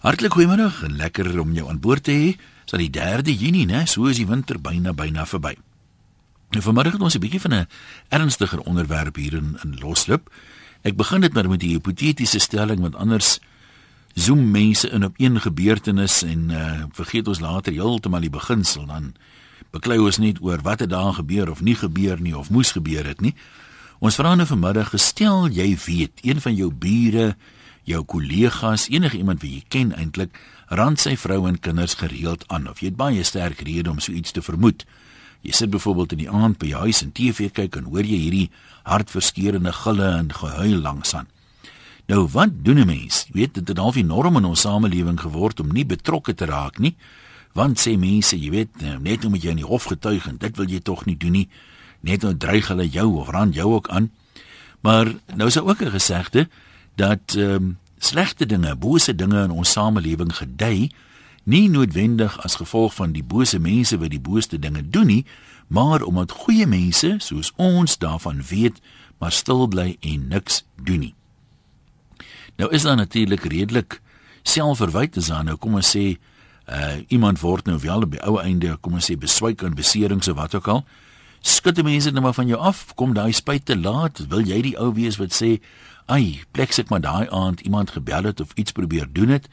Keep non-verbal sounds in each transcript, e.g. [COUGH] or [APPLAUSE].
Hartlik goeiemôre en lekker om jou aan boord te hê. Dis al die 3de Junie, né? So is die winter byna byna verby. Nou vanmiddag het ons 'n bietjie van 'n ernstiger onderwerp hier in in loslip. Ek begin dit maar met die hipotetiese stelling want anders zoom mense in op een gebeurtenis en uh vergeet ons later heeltemal die beginsel dan beklei ons net oor wat het daar gebeur of nie gebeur nie of moes gebeur het nie. Ons vra nou vanmiddag gestel jy weet een van jou bure jou kollegas, enige iemand wat jy ken eintlik, rand sy vrou en kinders gereeld aan of jy het baie sterk redes om so iets te vermoed. Jy sit byvoorbeeld in die aand by jou huis en TV kyk en hoor jy hierdie hartverskeurende gille en gehuil langs aan. Nou wat doen 'n mens? Jy weet dit het half enorm in ons samelewing geword om nie betrokke te raak nie. Want sê mense, jy weet, nou, net omdat jy in die hof getuig en dit wil jy tog nie doen nie. Net nou dreig hulle jou of rand jou ook aan. Maar nou is daar ook 'n gesegde dat ehm um, slegte dinge, bose dinge in ons samelewing gedei, nie noodwendig as gevolg van die bose mense wat die booste dinge doen nie, maar omdat goeie mense soos ons daarvan weet, maar stil bly en niks doen nie. Nou is daar natuurlik redelik selfverwyte aan nou kom ons sê uh iemand word nou wel op die ou einde kom ons sê beswyk en beserings of wat ook al skud die mense net maar van jou af kom daai spyt te laat wil jy die ou wees wat sê ai, plek ek maar daai aand iemand gebel het of iets probeer doen het.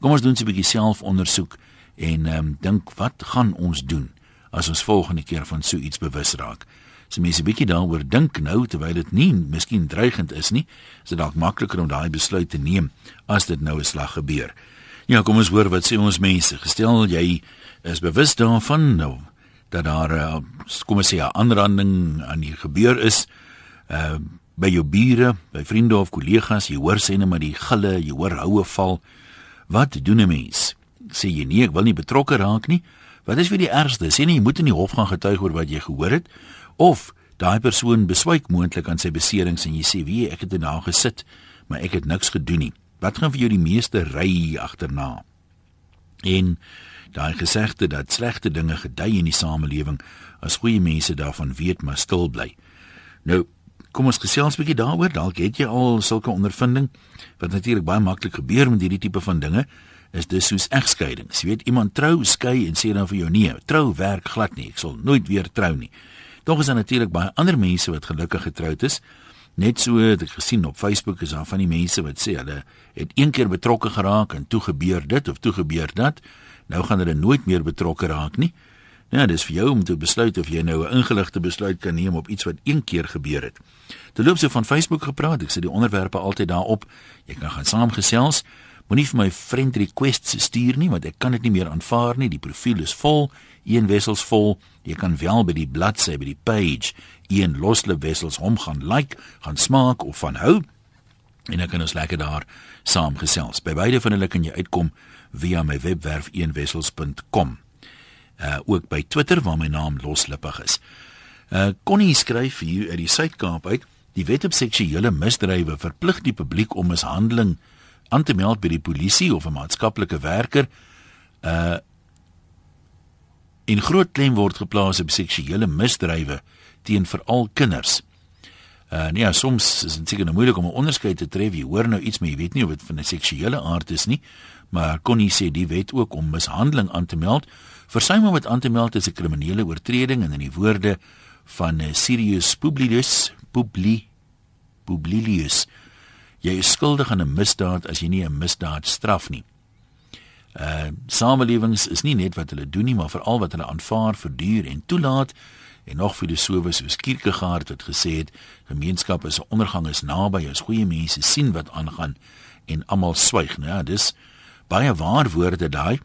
Kom ons doen 'n bietjie selfondersoek en ehm um, dink wat gaan ons doen as ons volgende keer van so iets bewus raak. As mense bietjie daaroor dink nou terwyl dit nie miskien dreigend is nie, is dit dalk makliker om daai besluit te neem as dit nou 'n slag gebeur. Ja, kom ons hoor wat sê ons mense. Gestel jy is bewus daarvan nou dat daar uh, kom ons sê 'n aanranding aan die gebeur is. Uh, by jou bure, by vriende of kollegas, jy hoor sê net maar die gille, jy hoor houe val. Wat doen 'n mens? Sê jy nee, ek wil nie betrokke raak nie. Wat is vir die ergste? Sê nie jy moet in die hof gaan getuig oor wat jy gehoor het of daai persoon beswyk moontlik aan sy beserings en jy sê wie ek het inna gesit, maar ek het niks gedoen nie. Wat gaan vir jou die meeste ry agterna? En daai gesegde dat slegte dinge gedei in die samelewing as goeie mense daarvan weet maar stil bly. Nou Kom ons gesels 'n bietjie daaroor. Dalk het jy al sulke ondervinding wat natuurlik baie maklik gebeur met hierdie tipe van dinge. Is dis soos egskeidings. Jy weet iemand trou, skei en sê dan vir jou nee, trou werk glad nie. Ek sal nooit weer trou nie. Tog is daar natuurlik baie ander mense wat gelukkig getroud is. Net so het ek gesien op Facebook is daar van die mense wat sê hulle het een keer betrokke geraak en toe gebeur dit of toe gebeur dat. Nou gaan hulle nooit meer betrokke raak nie. Ja, dis vir jou om te besluit of jy nou 'n ingeligte besluit kan neem op iets wat een keer gebeur het. Te loop so van Facebook gepraat, ek sit die onderwerpe altyd daarop. Jy kan gaan saamgesels. Moenie vir my friend requests stuur nie want ek kan dit nie meer aanvaar nie. Die profiel is vol, een wessels vol. Jy kan wel by die bladsy by die page een loslop wessels hom gaan like, gaan smaak of van hou. En dan kan ons lekker daar saamgesels. By beide van hulle kan jy uitkom via my webwerf eenwessels.com uh ook by Twitter waar my naam loslippig is. Uh Connie skryf hier uit die Suid-Kaap uit: Die wet op seksuele misdrywe verplig die publiek om mishandeling aan te meld by die polisie of 'n maatskaplike werker. Uh in groot klem word geplaas op seksuele misdrywe teen veral kinders. Uh nee, ja, soms is dit seker nou moeilik om 'n onderskeid te tref. Jy hoor nou iets, maar jy weet nie of dit van 'n seksuele aard is nie. Maar Connie sê die wet ook om mishandeling aan te meld Versuim om dit aan te meld is 'n kriminele oortreding en in die woorde van eh, Sirius Publius Publi Publilius jy is skuldig aan 'n misdaad as jy nie 'n misdaad straf nie. Uh samelewings is nie net wat hulle doen nie, maar veral wat hulle aanvaar, verduur en toelaat en nog filosowe soos Kierkegaard het gesê het gemeenskap is 'n ondergang is naby as goeie mense sien wat aangaan en almal swyg. Nou ja, dis baie waar woorde daai.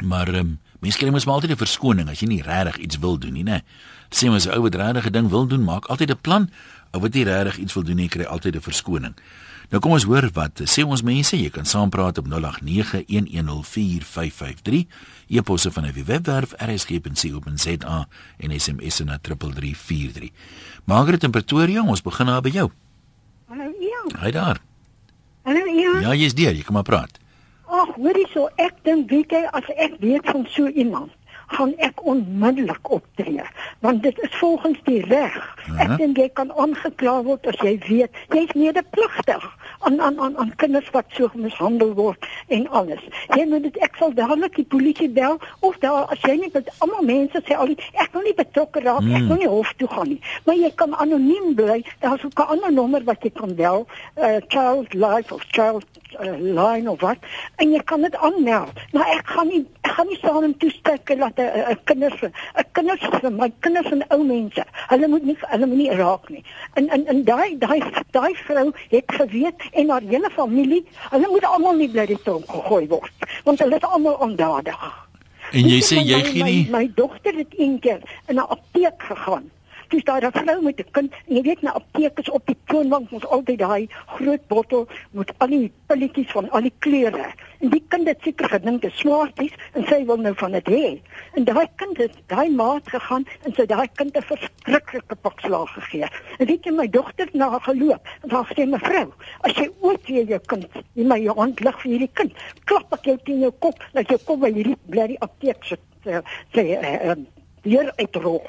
Maar ehm um, Mense kry mos maar altyd 'n verskoning as jy nie regtig iets wil doen nie, né? Sê mens 'n ou wat regtig 'n ding wil doen, maak altyd 'n plan. Ou wat nie regtig iets wil doen nie, kry altyd 'n verskoning. Nou kom ons hoor wat sê ons mense, jy kan saampraat op 0891104553, e-posse van die webwerf rsg.co.za en SMS na 3343. Margaret in Pretoria, ons begin daar by jou. Hallo Ian. Hi daar. Hallo Ian. Ja, jy's daar, jy kan maar praat. Ag, hoorie so, ek dink weet jy as ek weet van so iemand, gaan ek onmiddellik optree, want dit is volgens die reg. Ek dink jy kan aangekla word as jy weet jy's medepligtig aan aan aan aan kinders wat so mishandel word en alles. Jy moet dit ek sal dadelik die polisie bel of daar as jy nie met almal mense sê al die, ek wil nie betrokke raak, mm. ek wil nie hof toe gaan nie. Maar jy kan anoniem bly. Daar's ook 'n ander nommer wat jy kan bel, uh, Child Life of Child uh, line of wat en jy kan dit aanmeld. Maar ek gaan nie ek gaan nie staan en toesteek dat 'n uh, uh, kinders 'n kinders vir my kinders en ou mense. Hulle moet nie hulle moet nie raak nie. En en en daai daai daai vrou het geweet en haar hele familie, hulle moet almal nie bly dit gegooi word want hulle is almal ondadig. En jy sê jy gee nie my, my dogter het eendag in 'n apteek gegaan dis daar 'n vrou met 'n kind jy weet na aptekes op die toonbank ons altyd daai groot bottel met al die pilletjies van al die kleure. En die kind het seker gedink dit smaarties en sy wil nou van dit hê. En daai kind het daai maat gegaan en sy daai kind 'n verskriklike pakslag gegee. En weet jy my dogter na geloop en haar sê mevrou as jy ooit weer jou kind in my hand lig vir hierdie kind klap ek jou teen jou kop dat jy kom by hierdie blerrie apteek sit sê sê uh, hier uitrol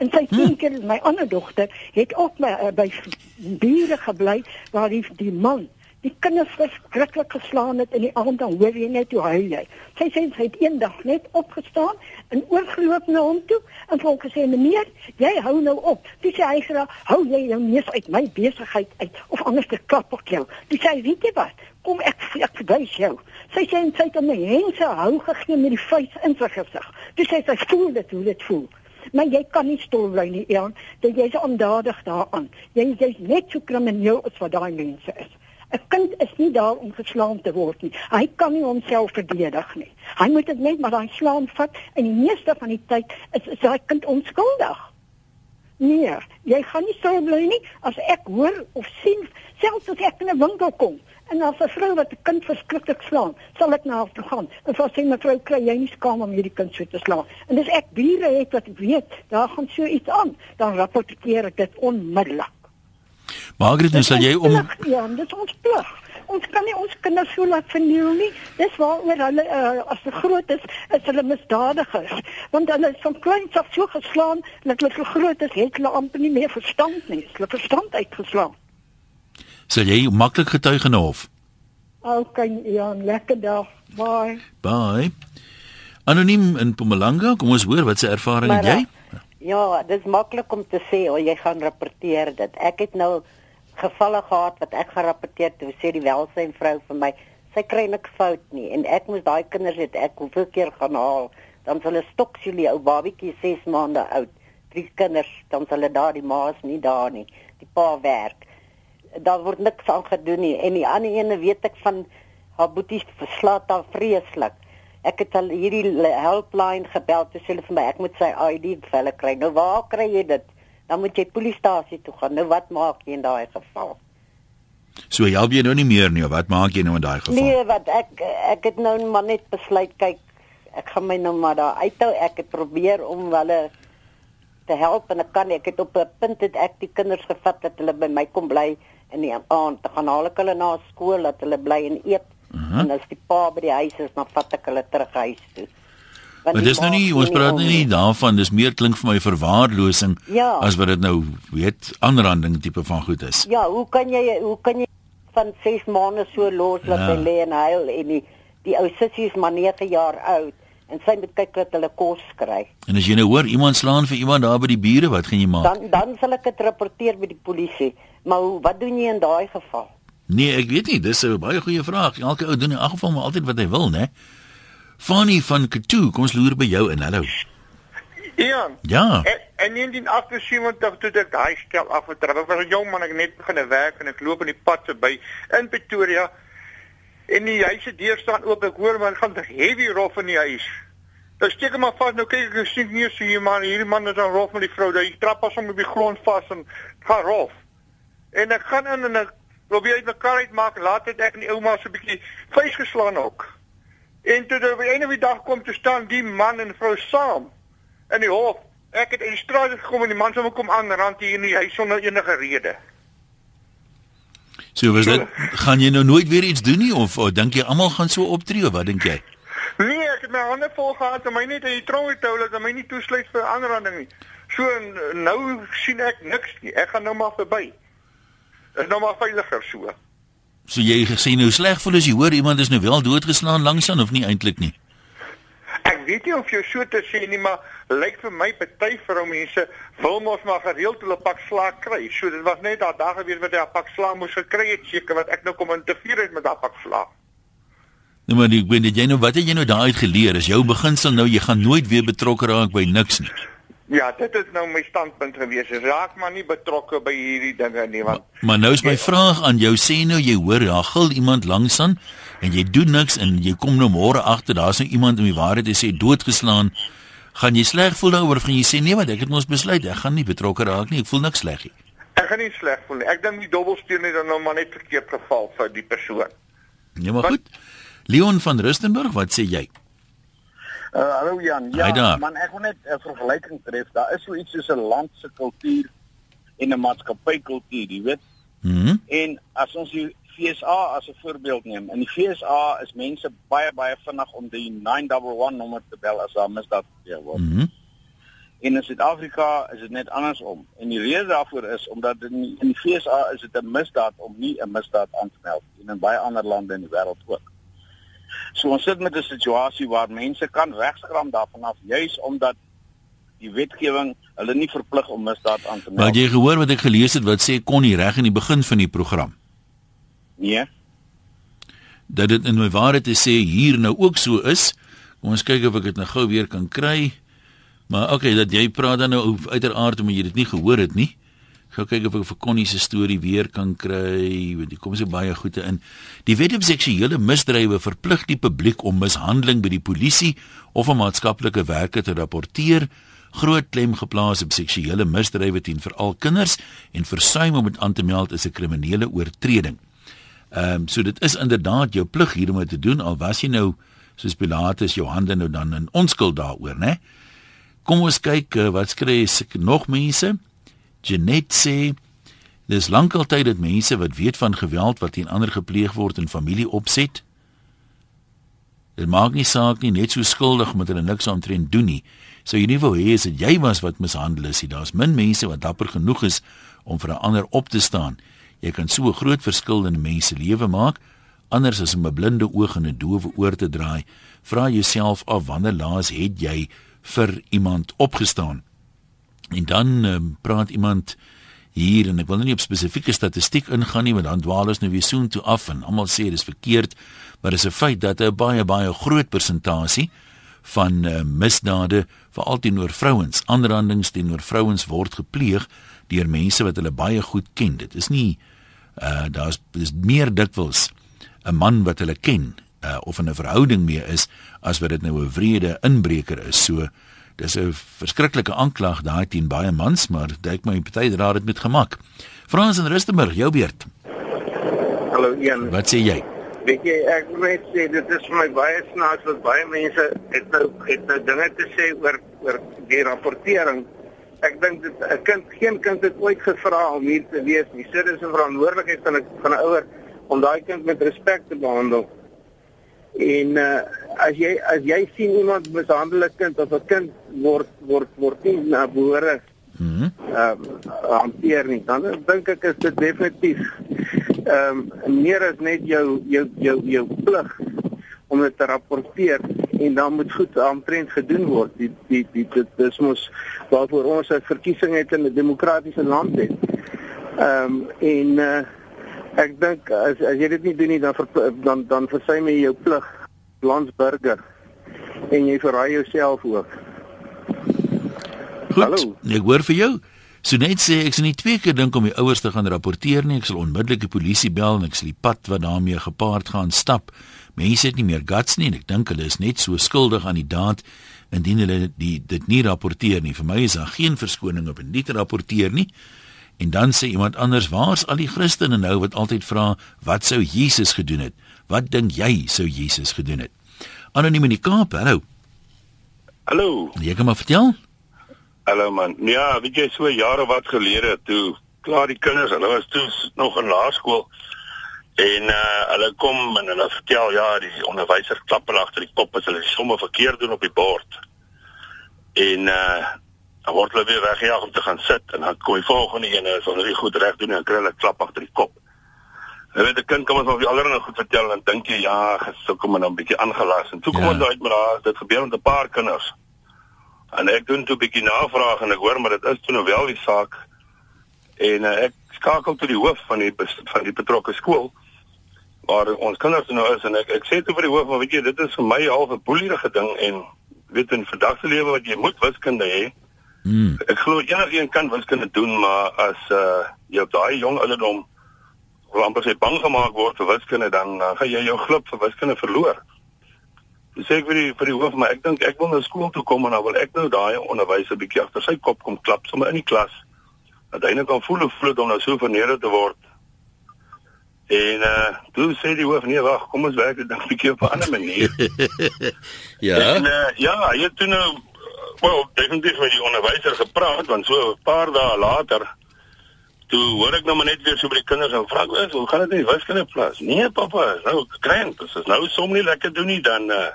En sy seker hm. my ander dogter het ook my, uh, by bure gebly waar die die man die kinders verskriklik geslaan het in die aand dan hoor jy net hoe huil jy. Sy sê sy het eendag net opgestaan en oorgeloop na hom toe en vir hom gesê meneer, jy hou nou op. Dis sê hy sê hou jy jou neus uit my besigheid uit of anders te klap op jou. Dis sê weet jy wat? Kom ek ek verwys jou. Sy sê sy het hom 'n hense hou gegee met die vuis in sy gesig. Dis sê sy voel dit hoe dit voel. Maar jy kan nie stil bly nie, Jan. Dat jy's ondadig daaraan. Jy jy's net so krimineel as wat daai mense is. 'n Kind is nie daar om geslaan te word nie. Hy kan nie homself verdedig nie. Hy moet dit net maar daai slaan vat en die meeste van die tyd is, is daai kind onskuldig. Nee, jy gaan nie stil bly nie as ek hoor of sien selfs as ek in 'n winkel kom En as 'n vrou wat 'n kind verskriklik slaan, sal ek na haar toe gaan. En vir sy mevrou kry jy nie skaam om hierdie kind so te slaan. En dis ek bure het wat weet, daar gaan so iets aan, dan rapporteer ek dit onmiddellik. Margaret, nou sal jy om Ja, dit is ons plig. Ons kan nie ons kinders so laat verniel nie. Dis waaroor hulle uh, as hulle groot is, is hulle misdadigers. Want hulle is van kleins af so geslaan dat hulle so groot is, het hulle amper nie meer verstand nie. Hulle verstand uitgeslaan. Sal jy maklik getuig in 'n hof? OK, ja, lekker dag. Bye. Bye. Anoniem in Mpumalanga, kom ons hoor wat se ervaring het jy? Ja, dit is maklik om te sê, oh, jy gaan rapporteer dit. Ek het nou gevalle gehad wat ek gerapporteer het, sê die welsynvrou vir my, sy kry niks fout nie en ek moes daai kinders het ek hoeveel keer gaan haal, dan hulle stoks julle ou babietjie 6 maande oud. Drie kinders, dan hulle daar die ma's nie daar nie. Die pa werk daar word niks aan gedoen nie en die ander ene weet ek van haar boetie verslaat daar vreeslik. Ek het al hierdie helpline gebel te sê vir my ek moet sy ID vir hulle kry. Nou waar kry jy dit? Dan moet jy polisiestasie toe gaan. Nou wat maak jy in daai geval? So help jy nou nie meer nie. Wat maak jy nou in daai geval? Nee, wat ek ek het nou maar net besluit kyk ek gaan my nou maar daar uithou. Ek het probeer om hulle te help en ek kan ek het op 'n punt het ek die kinders gevat dat hulle by my kom bly in die aand te gaan haal ek hulle na skool dat hulle bly en eet uh -huh. en as die pa by die huis is dan vat ek hulle terug huis toe. Want maar dis nou nie ons praat nie, nie daarvan dis meer klink vir my verwaarlosing ja. as wat dit nou weet aanranding tipe van goed is. Ja, hoe kan jy hoe kan jy van 6 maande so los laat ja. lê en huil en die die ou sussie is maar 9 jaar oud en sy moet kyk dat hulle kos kry. En as jy nou hoor iemand slaan vir iemand daar by die bure, wat gaan jy maak? Dan dan sal ek dit rapporteer by die polisie. Maar wat doen jy in daai geval? Nee, ek weet nie, dis 'n baie goeie vraag. Elke ou doen in elk geval maar altyd wat hy wil, né? Fanny van Katu, kom ons loer by jou in. Hallo. Ian. Ja. En in die 78 toe ek daai stel afgetrap. Ek was 'n jong man, ek net begin werk en ek loop in die pad verby in Pretoria. En die huis se deur staan oop. Ek hoor man gaan heavy rof in die huis. Dan steek hom maar vas. Nou kyk ek sien nie so hier man, hierdie man is dan rof met die vrou. Hy trap as hom op die grond vas en gaan rof. En ek gaan in en ek probeer uit mekaar uitmaak. Laat dit ek en die ouma so 'n bietjie vuis geslaan ook. En toe op 'n ene van die dag kom te staan die man en vrou saam in die hof. Ek het in die straat gekom en die man sou kom aanrand hier in die huis sonder enige rede. So was dit gaan jy nou nooit weer iets doen nie of, of dink jy almal gaan so optree of wat dink jy? Nee, ek het my hande vol gehad en my net in die tronk hou dat my nie toesluit vir aanranding nie. So nou sien ek niks nie. Ek gaan nou maar verby is nou maar veiliger so. So jy gesê nou sleg voel as jy hoor iemand is nou wel doodgeslaan langs aan of nie eintlik nie. Ek weet nie of jy so te sê nie, maar lyk vir my party vroumense wil mos maar gereeld hulle pak slaag kry. So dit was net daai dag gewees wat hy 'n pak slaag moes gekry het seker wat ek nou kom interfereer het met daai pak slaag. Nou maar ek weet jy nou wat het jy nou daai uit geleer? Is jou beginsel nou jy gaan nooit weer betrokke raak by niks nie. Ja, dit is nou my standpunt gewees. Raak maar nie betrokke by hierdie dinge nie want Maar, maar nou is my vraag aan jou sê nou jy hoor gil iemand langs aan en jy doen niks en jy kom nou môre agter daar's nou iemand om die waarheid te sê doodgeslaan. Gaan jy sleg voel daaroor of gaan jy sê nee wat ek het mos besluit ek gaan nie betrokke raak nie. Ek voel niks sleg nie. ek gaan nie sleg voel nie. Ek dink die dobbelsteen het dan nou maar net verkeerd geval vir die persoon. Nee maar Wat? goed. Leon van Rustenburg, wat sê jy? Uh, hallo Jan. Ja, man, ek wil net 'n vergelyking tref. Daar is so iets soos 'n land se kultuur en 'n maatskappykultuur, jy weet. Mhm. En as ons die FSA as 'n voorbeeld neem, in die FSA is mense baie baie vinnig om die 911 nommer te bel as daar misdaad gebeur word. Mhm. En in Suid-Afrika is dit net andersom. En die rede daarvoor is omdat in die, in die FSA is dit 'n misdaad om nie 'n misdaad aan te meld nie. en in baie ander lande in die wêreld ook. So ons sit met 'n situasie waar mense kan regskram daarvan af juis omdat die wetgewing hulle nie verplig om misdaad aan te Maar meld. het jy gehoor wat ek gelees het wat sê Connie reg in die begin van die program? Nee. dat dit in my waarheid te sê hier nou ook so is. Kom ons kyk of ek dit nou gou weer kan kry. Maar okay, dat jy praat dan nou uiteraard omdat jy dit nie gehoor het nie. Gou kyk of ek vir Connie se storie weer kan kry. Want hier kom so baie goeie in. Die wet op seksuele misdrywe verplig die publiek om mishandeling by die polisie of 'n maatskaplike werker te rapporteer. Groot klem geplaas op seksuele misdrywe teen veral kinders en versuim om dit aan te meld is 'n kriminele oortreding. Ehm um, so dit is inderdaad jou plig hier om dit te doen al was jy nou soos Pilatus jou hande nou dan in onskuld daaroor, né? Kom ons kyk uh, wat skryf nog mense. Janet sê dis lankal tyd dat mense wat weet van geweld wat teen ander gepleeg word in familie opset. Dit maak nie saak nie net so skuldig omdat hulle niks aantrent doen nie. Sou jy nie wou hê as dit jy was wat mishandel is, daar's min mense wat dapper genoeg is om vir 'n ander op te staan. Jy kan so 'n groot verskil in 'n mens se lewe maak, anders as om 'n blinde oog en 'n doewe oor te draai. Vra jouself af wanneer laas het jy vir iemand opgestaan? En dan um, praat iemand hier en ek wil nou nie op spesifieke statistiek ingaan nie want dan dwaal ons nou weer soontoe af en almal sê dis verkeerd, maar dis 'n feit dat 'n baie baie groot persentasie van uh, misdade veral teenoor vrouens, aanrandings teenoor vrouens word gepleeg deur mense wat hulle baie goed ken. Dit is nie uh daar's dis meer dikwels 'n man wat hulle ken uh of in 'n verhouding mee is as wat dit nou 'n wrede inbreker is. So dis 'n verskriklike aanklag daai teen baie mans, maar dink my party dra dit met gemak. Frans en Rustenburg, jou beurt. Hallo Ian. Wat sê jy? Weet jy ek wil net sê dit is vir my baie snaaks dat baie mense het nou het nou dinge te sê oor oor die rapportering. Ek dink dit 'n kind geen kind het ooit gevra om hier te wees nie. So dis 'n verantwoordelikheid van 'n van 'n ouer om daai kind met respek te behandel. En uh, as jy as jy sien iemand mishandel 'n kind of 'n kind word word word nie na behoore Mhm. ehm hanteer nie, dan dink ek is dit definitief ehm meer as net jou jou jou jou plig om dit te rapporteer en dan moet goed aantrent gedoen word. Die die die dit dis mos waarvoor ons 'n verkiesing het in 'n demokratiese land het. Ehm um, en uh, ek dink as as jy dit nie doen nie dan ver, dan dan versuim jy jou plig landsburger en jy verraai jouself ook. Goed. Hallo. Ek hoor vir jou. So net sê ek sien nie twee keer dink om die ouers te gaan rapporteer nie. Ek sal onmiddellik die polisie bel en ek sal die pad wat daarmee gepaard gaan stap. Mense het nie meer guts nie en ek dink hulle is net so skuldig aan die daad indien hulle die dit nie rapporteer nie. Vir my is daar geen verskoning op en nie te rapporteer nie. En dan sê iemand anders, waar's al die Christene nou wat altyd vra, wat sou Jesus gedoen het? Wat dink jy sou Jesus gedoen het? Anoniem in die Kaap, hallo. Hallo. Jy kan maar vertel. Hallo man. Ja, weet jy so jare wat gelede toe klaar die kinders, hulle was toe nog in laerskool en uh hulle kom en hulle vertel ja, die onderwyser klap hulle agter die kop as hulle somme verkeerd doen op die bord. En uh dan word hulle weer weggejaag om te gaan sit en dan kom die volgende een as hulle dit goed reg doen en dan kry hulle klap agter die kop. Jy weet 'n kind kom ons maar vir allerlei goed vertel en dink jy ja, gesukkel maar nou 'n bietjie aangelas en toe kom Ja. ons uit met haar dit gebeur met 'n paar kinders. En ek doen toe 'n bietjie navraag en ek hoor maar dit is toe nou wel die saak. En uh, ek skakel toe die hoof van die van die betrokke skool waar ons kinders nou is en ek ek sê toe vir die hoof maar weet jy dit is vir my half 'n boelierige ding en weet in vandag se lewe wat jy moet wiskunde hê. Mm. Ek glo enigiemand kan wiskunde doen, maar as uh jy op daai jong ouderdom amper sê bang gemaak word vir wiskunde dan uh, gaan jy jou glip vir wiskunde verloor. Dis sê ek vir die vir die hoof, maar ek dink ek wil na skool toe kom en dan wil ek nou daai onderwyser bietjie agter sy kop kom klap sommer in die klas. Dat hy net kan voel hoe voel dit om nou so verneder te word. En uh toe sê die hoof nee wag, kom ons werk dit dan bietjie op 'n ander manier. [LAUGHS] Ja. En, uh, ja, hy het toe nou wel definitief met die onderwyser gepraat want so 'n paar dae later toe hoor ek nou maar net weer so by die kinders en vra ek, "Hoe gaan dit met die wiskunde klas?" "Nee, pappa, nou krent, dit is nou som nie lekker doen nie dan uh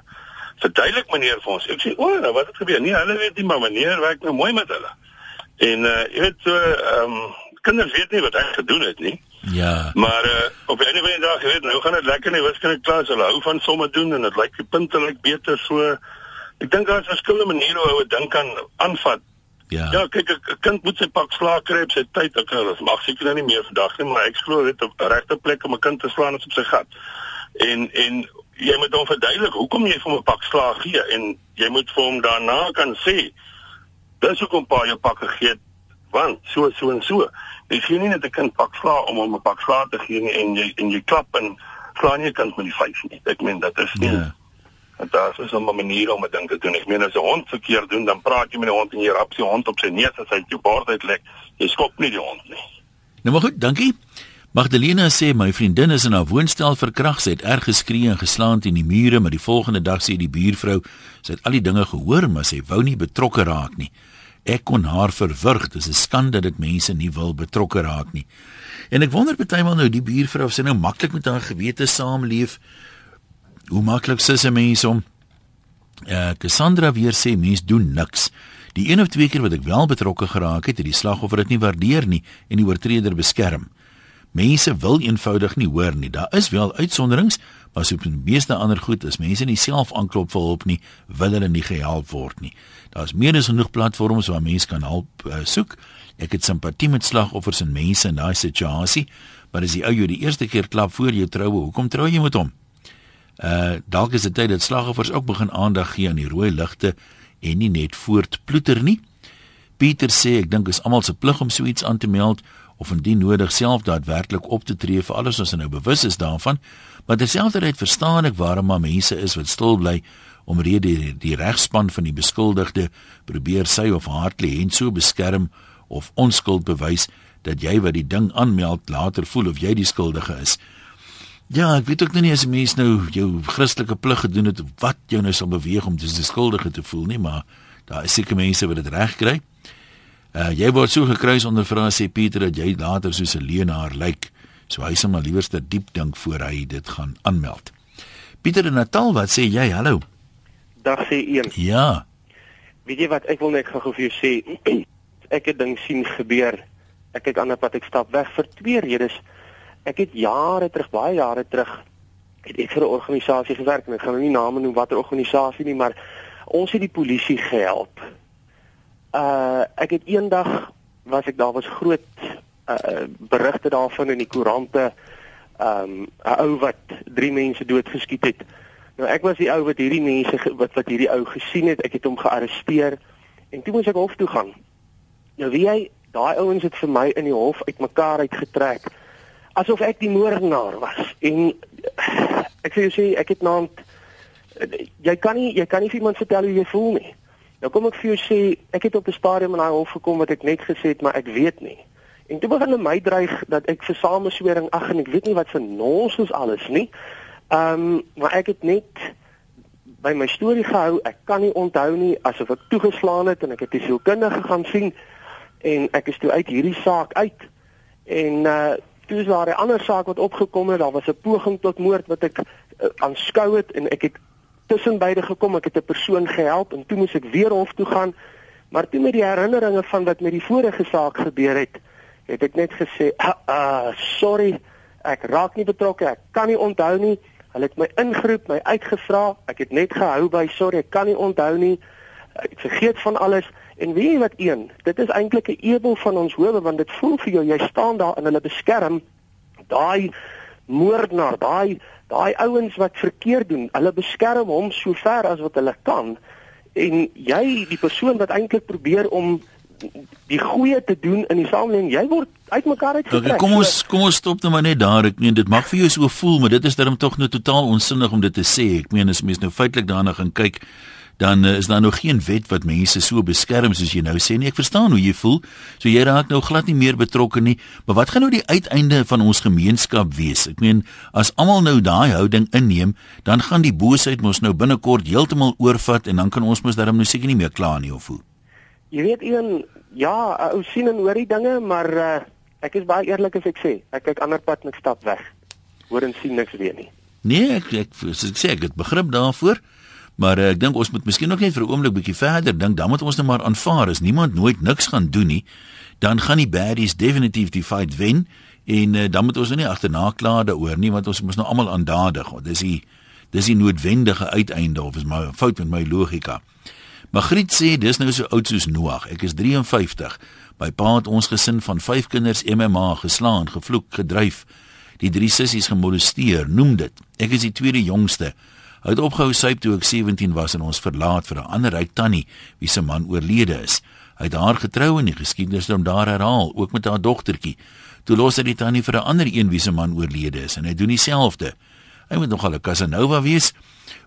verduidelik meneer vir ons." Ek sê, "O, nou wat het gebeur?" "Nee, hulle weet nie, maar meneer werk nou mooi met hulle." En uh jy weet so ehm um, kinders weet nie wat ek gedoen het nie. Ja. Maar uh, op 'n of ander dag, jy weet, nou gaan dit lekker in die wiskunde klas. Hulle hou van somme doen en dit lyk die punte lyk beter so. Ek dink daar's verskillende maniere hoe 'n ding kan aanvat. Ja. Ja, kyk, 'n 'n kind moet sy pak slaag kry op sy tyd. Ek mag seker nou nie meer vandag nie, maar ek glo dit op regte plek om 'n kind te slaan is op sy gat. En en jy moet hom verduidelik hoekom jy vir hom 'n pak slaag gee en jy moet vir hom daarna kan sê dis hoekom pa jou pak gegee het want so so en so. Jy gee nie net 'n kind pak slaag om hom 'n pak slaag te gee nie en jy en jy klap en slaan nie 'n kind met die vuis nie. Ek meen dat is nie Ja. Want daar is 'n manier om 'n ding te doen. Ek meen as 'n hond verkeerd doen, dan praat jy met die hond en jy rap sy hond op sy neus as hy jou bord uitlek. Jy skop nie die hond nie. Nou maar goed, dankie. Magdalena sê my vriendin is in haar woonstel verkragt. Sy het erg geskree en geslaan teen die mure, maar die volgende dag sê die buurvrou sy het al die dinge gehoor, maar sy wou nie betrokke raak nie. Ek kon haar verwrig. Dis 'n skande dat mense nie wil betrokke raak nie. En ek wonder partymal nou die buurvrou of sy nou maklik met haar gewete saamleef. Hoe maklik is 'n mens om Uh Cassandra weer sê mens doen niks. Die een of twee keer wat ek wel betrokke geraak het, het die slagoffer dit nie waardeer nie en die oortreder beskerm. Mense wil eenvoudig nie hoor nie. Daar is wel uitsonderings, maar so op die meeste ander goed is mense nie self aanklop vir hulp nie, wil hulle nie gehelp word nie. Daar's meer as genoeg platforms waar mense kan hulp uh, soek. Ek het simpatie met slagoffers en mense in daai situasie, maar as die ou jou die eerste keer klap voor jou troue, hoekom trou jy met hom? Uh dalk is dit tyd dat slagoffers ook begin aandag gee aan die rooi ligte en nie net voortploeter nie. Pieter sê ek dink is almal se plig om so iets aan te meld of indien nodig self daadwerklik op te tree vir alles ons nou bewus is daarvan. Maar terselfdertyd verstaan ek waarom maar mense is wat stil bly omrede die, die regspan van die beskuldigde probeer sy of haar kliënt so beskerm of onskuld bewys dat jy wat die ding aanmeld later voel of jy die skuldige is. Ja, ek weet ook nou nie as 'n mens nou jou Christelike plig gedoen het wat jou nou sal beweeg om dis die skuldige te voel nie, maar daar is seker mense wat dit reg kry. Uh jy word so gekruis onder vra sê Pieter dat jy later soos 'n leenaar lyk. So hy sal maar liewer te diep dink voor hy dit gaan aanmeld. Pieter in Natal, wat sê jy? Hallo. Dag sê een. Ja. Weet jy wat ek wil net gou vir jou sê? [CLEARS THROAT] ek het ding sien gebeur. Ek het ander pad ek stap weg vir twee redes. Ek het jare terug, baie jare terug, het ek vir 'n organisasie gewerk en ek gaan nou nie name noem watter organisasie nie, maar ons het die polisie gehelp. Uh ek het eendag was ek daar was groot uh berigte daarvan in die koerante um 'n ou wat drie mense doodgeskiet het. Nou ek was die ou wat hierdie mense wat wat hierdie ou gesien het. Ek het hom gearresteer en toe moes ek hof toe gaan. Nou wie jy daai ouens het vir my in die hof uitmekaar uitgetrek asof ek die moordenaar was. En ek jy sê ek het naam jy kan nie jy kan nie vir iemand vertel hoe jy voel nie. Nou kom ek vir jou sê ek het op 'n stadium in daai hof gekom wat ek net gesê het maar ek weet nie. En toe begin hulle my dreig dat ek vir sameswering ag en ek weet nie wat vir nonsens alles nie. Ehm um, maar ek het net by my storie gehou. Ek kan nie onthou nie asof ek toegeslaan het en ek het die sielkundige gaan sien en ek is toe uit hierdie saak uit. En uh toe is daar 'n ander saak wat opgekom het. Daar was 'n poging tot moord wat ek uh, aanskou het en ek het tussen beide gekom. Ek het 'n persoon gehelp en toe moes ek weer hof toe gaan. Maar toe met die herinneringe van wat met die vorige saak gebeur het, het ek net gesê, "Ah, ah sorry, ek raak nie betrokke, ek kan nie onthou nie. Hulle het my ingeroep, my uitgevra. Ek het net gehou by sorry, ek kan nie onthou nie. Ek vergeet van alles. En weet jy wat een? Dit is eintlik 'n ebel van ons howe want dit voel vir jou jy staan daar in hulle beskerm. Daai moordenaar, daai daai ouens wat verkeerd doen, hulle beskerm hom so ver as wat hulle kan. En jy, die persoon wat eintlik probeer om die goeie te doen in die samelewing, jy word uitmekaar uitgetrek. Okay, kom ons kom ons stop nou maar net daar. Ek meen dit mag vir jou so voel, maar dit is darem tog nou totaal onsinnig om dit te sê. Ek meen as mens nou feitelik daarna gaan kyk, dan uh, is daar nog geen wet wat mense so beskerm soos jy nou sê nie. Ek verstaan hoe jy voel. So jy raak nou glad nie meer betrokke nie. Maar wat gaan nou die uiteinde van ons gemeenskap wees? Ek meen, as almal nou daai houding inneem, dan gaan die boosheid mos nou binnekort heeltemal oorvat en dan kan ons mos darm nou seker nie meer kla nie of hoe. Jy weet een ja, ou sien en hoor die dinge, maar uh, ek is baie eerlik as ek sê, ek kyk ander pad en ek stap weg. Hoor en sien niks weer nie. Nee, ek ek, ek sê ek het begrip daarvoor. Maar uh, ek dink ons moet miskien nog net vir 'n oomblik bietjie verder dink. Dan moet ons nou maar aanvaar as niemand nooit niks gaan doen nie, dan gaan die baddies definitief die fight wen en uh, dan moet ons nou nie agterna kla daaroor nie want ons moet nou almal aandadig. Dis die dis die noodwendige uiteinde of is my fout met my logika. Magriet sê dis nou so oud soos Noag. Ek is 53. My pa het ons gesin van 5 kinders MMA geslaan, gevloek, gedryf. Die drie sissies gemolesteer, noem dit. Ek is die tweede jongste. Hy het opgehou syp toe ek 17 was en ons verlaat vir 'n ander ryk tannie wie se man oorlede is. Hy het haar getrou en die geskiedenis om daar herhaal, ook met haar dogtertjie. Toe los hy die tannie vir 'n ander een wie se man oorlede is en hy doen dieselfde. Hy moet nogal 'n Casanova wees,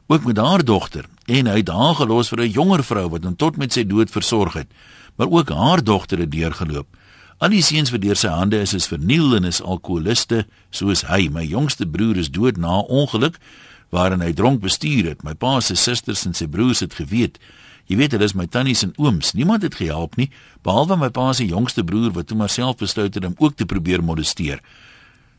ook met haar dogter en hy het haar gelos vir 'n jonger vrou wat hom tot met sy dood versorg het, maar ook haar dogter het deurgeloop. Al die seuns wat deur sy hande is is verniel en is alkoholiste soos hy. My jongste broer is dood na ongeluk waarin hy dronk bestuur het. My pa se susters en sy broers het geweet. Jy weet, hulle is my tannies en ooms. Niemand het gehelp nie, behalwe my pa se jongste broer wat toe maar self besluit het om ook te probeer molesteer.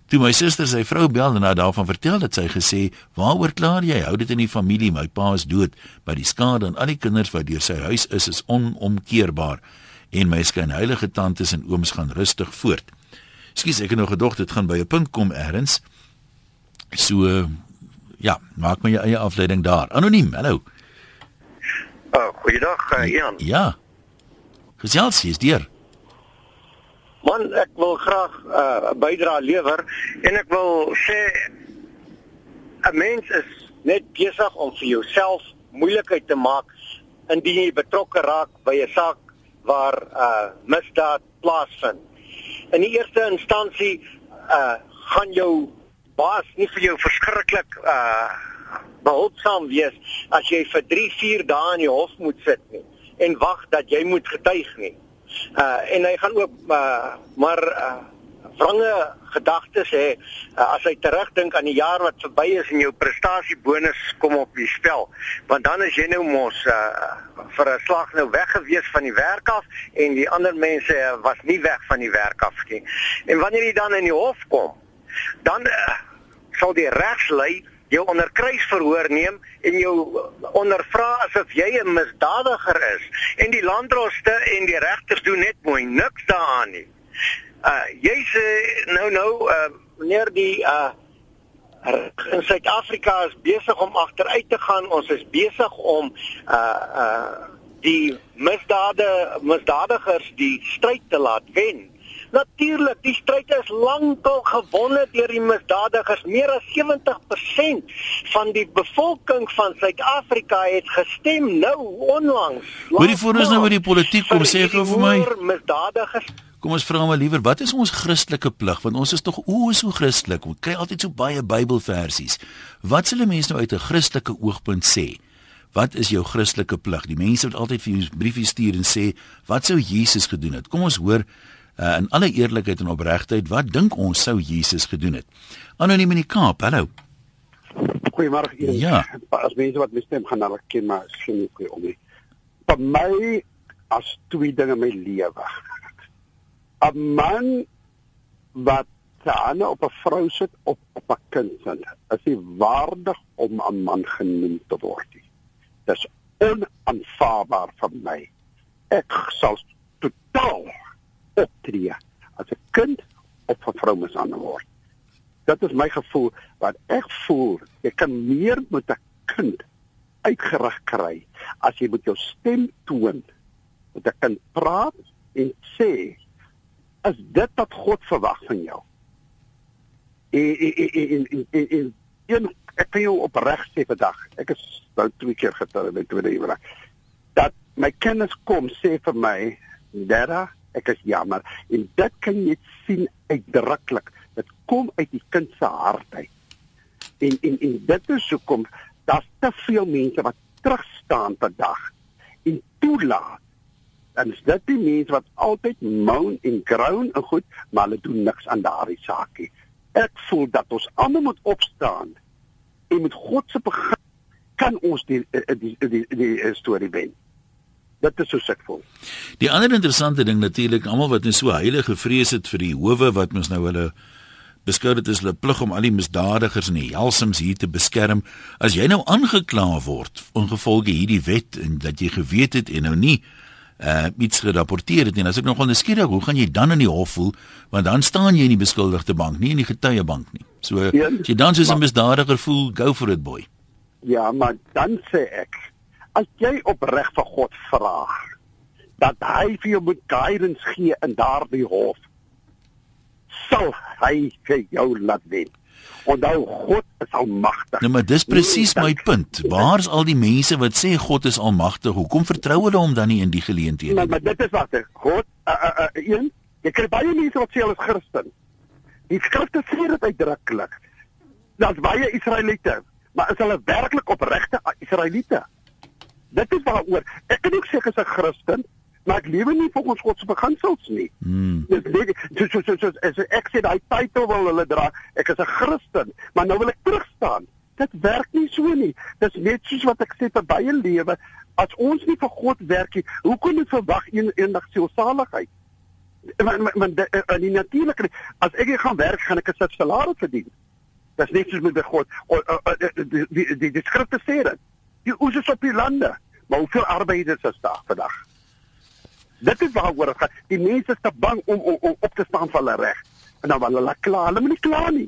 Toe my suster sy vrou bel en haar daarvan vertel het sy gesê, "Waaroor klaar jy? Hou dit in die familie. My pa is dood, maar die skade aan al die kinders wat deur sy huis is is onomkeerbaar." En my skynheilige tantes en ooms gaan rustig voort. Skus, ek het nog gedog dit gaan by 'n punt kom eers. So Ja, maak maar jou eie afleiding daar. Anoniem, hallo. Oh, goeiedag, uh, Ian. Ja. Gesels is deur. Man, ek wil graag 'n uh, bydrae lewer en ek wil sê 'n mens is net besig om vir jouself moeilikheid te maak indien jy betrokke raak by 'n saak waar 'n uh, misdaad plaasvind. In die eerste instansie uh gaan jou baas nie vir jou verskriklik uh behulpsaam wees as jy vir 3, 4 dae in die hof moet sit nie en wag dat jy moet getuig nie. Uh en hy gaan ook uh maar uh wrange gedagtes hê uh, as hy terugdink aan die jaar wat verby is en jou prestasiebonus kom op die spel. Want dan is jy nou mos uh vir 'n slag nou weggewees van die werk af en die ander mense uh, was nie weg van die werk af nie. En wanneer jy dan in die hof kom, dan uh, sal die regslei jou onder kruisverhoor neem en jou ondervra asof jy 'n misdadiger is en die landdroste en die regters doen net mooi niks daaraan nie. Uh jy sê nou nou uh meneer die uh in Suid-Afrika is besig om agteruit te gaan. Ons is besig om uh uh die misdade misdadigers die stryd te laat wen. Natuurlik, die stryd is lankal gewonne deur die misdadigers. Meer as 70% van die bevolking van Suid-Afrika het gestem nou onlangs. Hoorie voor ons nou oor die politiek kom sê gou vir my. Misdadigers Kom ons vra maar liewer, wat is ons Christelike plig? Want ons is tog o, so Christelik. Ons kry altyd so baie Bybelversies. Wat sal 'n mens nou uit 'n Christelike oogpunt sê? Wat is jou Christelike plig? Die mense wat altyd vir jou briefies stuur en sê, "Wat sou Jesus gedoen het?" Kom ons hoor uh, in alle eerlikheid en opregtheid, wat dink ons sou Jesus gedoen het? Anoniem in die Kaap. Hallo. Goeiemôre. Ja. As mense wat my stem gaan nou ken maar sien ek hoe om nie. Vir my as twee dinge my lewe. [LAUGHS] 'n Man wat staan op 'n vrou sit op op 'n kind sit, is nie waardig om 'n man genoem te word nie. Dis onaanvaarbaar vir my. Ek sal totaal optree as 'n kind of 'n vrou mishandel word. dit is my gevoel wat ek voel jy kan meer met 'n kind uitgerig kry as jy met jou stem toon met 'n kind praat en sê as dit wat God verwag van jou en en en en en ek kan jou opreg sê vandag ek is nou twee keer getroud met tweede huwelik dat my kinders kom sê vir my dada ek is jammer. En dit kan jy sien uitdruklik. Dit kom uit die kind se hart uit. En en en dit is hoekom daar's te veel mense wat terug staan vandag en toelaat. En dit die mense wat altyd moan en groan en goed maar hulle doen niks aan daardie saakie. Ek voel dat ons almal moet opstaan en met God se begin kan ons die die die die, die, die storie wen. Dit is so ek voel. Die ander interessante ding natuurlik, almal wat net so heilige vrees het vir die howe wat mens nou hulle beskou dit is hulle plig om al die misdadigers en die helsings hier te beskerm. As jy nou aangekla word ongevolge hierdie wet en dat jy geweet het en nou nie uh iets gerapporteer het nie. As ek nogal nuuskierig, hoe gaan jy dan in die hof voel? Want dan staan jy in die beskuldigde bank, nie in die getuiebank nie. So ja, as jy dan soos 'n misdadiger voel, go for it boy. Ja, maar dan sê ek, as jy opreg vir God vra dat hy vir jou moet guidance gee in daardie hof, sal hy vir jou laat wen. Onthou God is almagtig. Nou maar dis presies my punt. Waar's al die mense wat sê God is almagtig? Hoekom vertrou hulle hom dan nie in die geleenthede nie? Maar, maar dit is wat ek God uh, uh, uh, een, jy kry baie mense wat sê hulle is Christen. Die skrifte sê dit uitdruklik. Daar's baie Israeliete, maar is hulle werklik opregte Israeliete? Dit is waaroor ek kan ook sê ek is 'n Christen, maar ek lewe nie volgens God se beginsels nie. Hmm. Dis so so so, so as ek sê daai titel wil hulle dra, ek is 'n Christen, maar nou wil ek terugstaan. Dit werk nie so nie. Dis net soos wat ek sê vir baie lewe, as ons nie vir God werk nie, hoe kan ons verwag een eendag sielsaligheid? Maar maar in die natuurlike as ek gaan werk, gaan ek 'n salaris verdien. Dis net soos met God. Die die die, die skrifte sê dit. Die oes is op die lande, maar hoeveel arbeiders is daar vandag? Dit is waaroor dit gaan. Die mense is te bang om, om, om op te staan vir hulle reg. En dan wil hulle kla, hulle moet nie kla nie.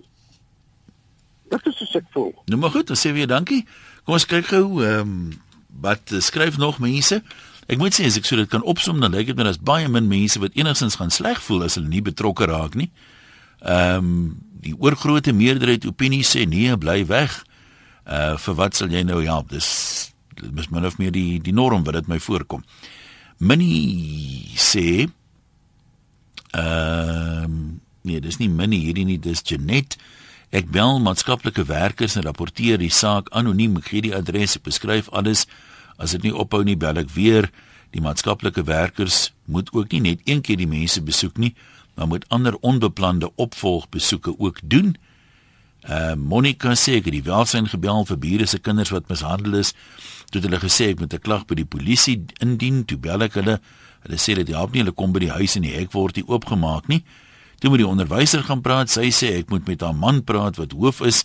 Dit is so ek voel. Nou maar goed, dan sê weer dankie. Kom ons kyk gou ehm um, wat skryf nog mense. Ek moet sê as ek so dit kan opsom dan lyk dit my daar's baie min mense wat enigstens gaan sleg voel as hulle nie betrokke raak nie. Ehm um, die oorgrootste meerderheid opinie sê nee, bly weg. Uh vir wat sal jy nou help? Dis mis min of meer die die norm wat dit my voorkom. Minnie sê ehm um, nee, dis nie Minnie hierdie nie, dis Janet. Ek bel maatskaplike werkers en rapporteer die saak anoniem. Ek gee die adres, ek beskryf alles. As dit nie ophou nie, bel ek weer. Die maatskaplike werkers moet ook nie net een keer die mense besoek nie, maar moet ander onbeplande opvolgbesoeke ook doen. Uh Monica sê ek het die welsyn gebel vir bure se kinders wat mishandel is. Toe hulle gesê ek moet 'n klag by die polisie indien, toe bel ek hulle. Hulle sê dit help nie, hulle kom by die huis en die hek word nie oopgemaak nie. Toe moet die onderwyser gaan praat. Sy sê ek moet met haar man praat wat hoof is,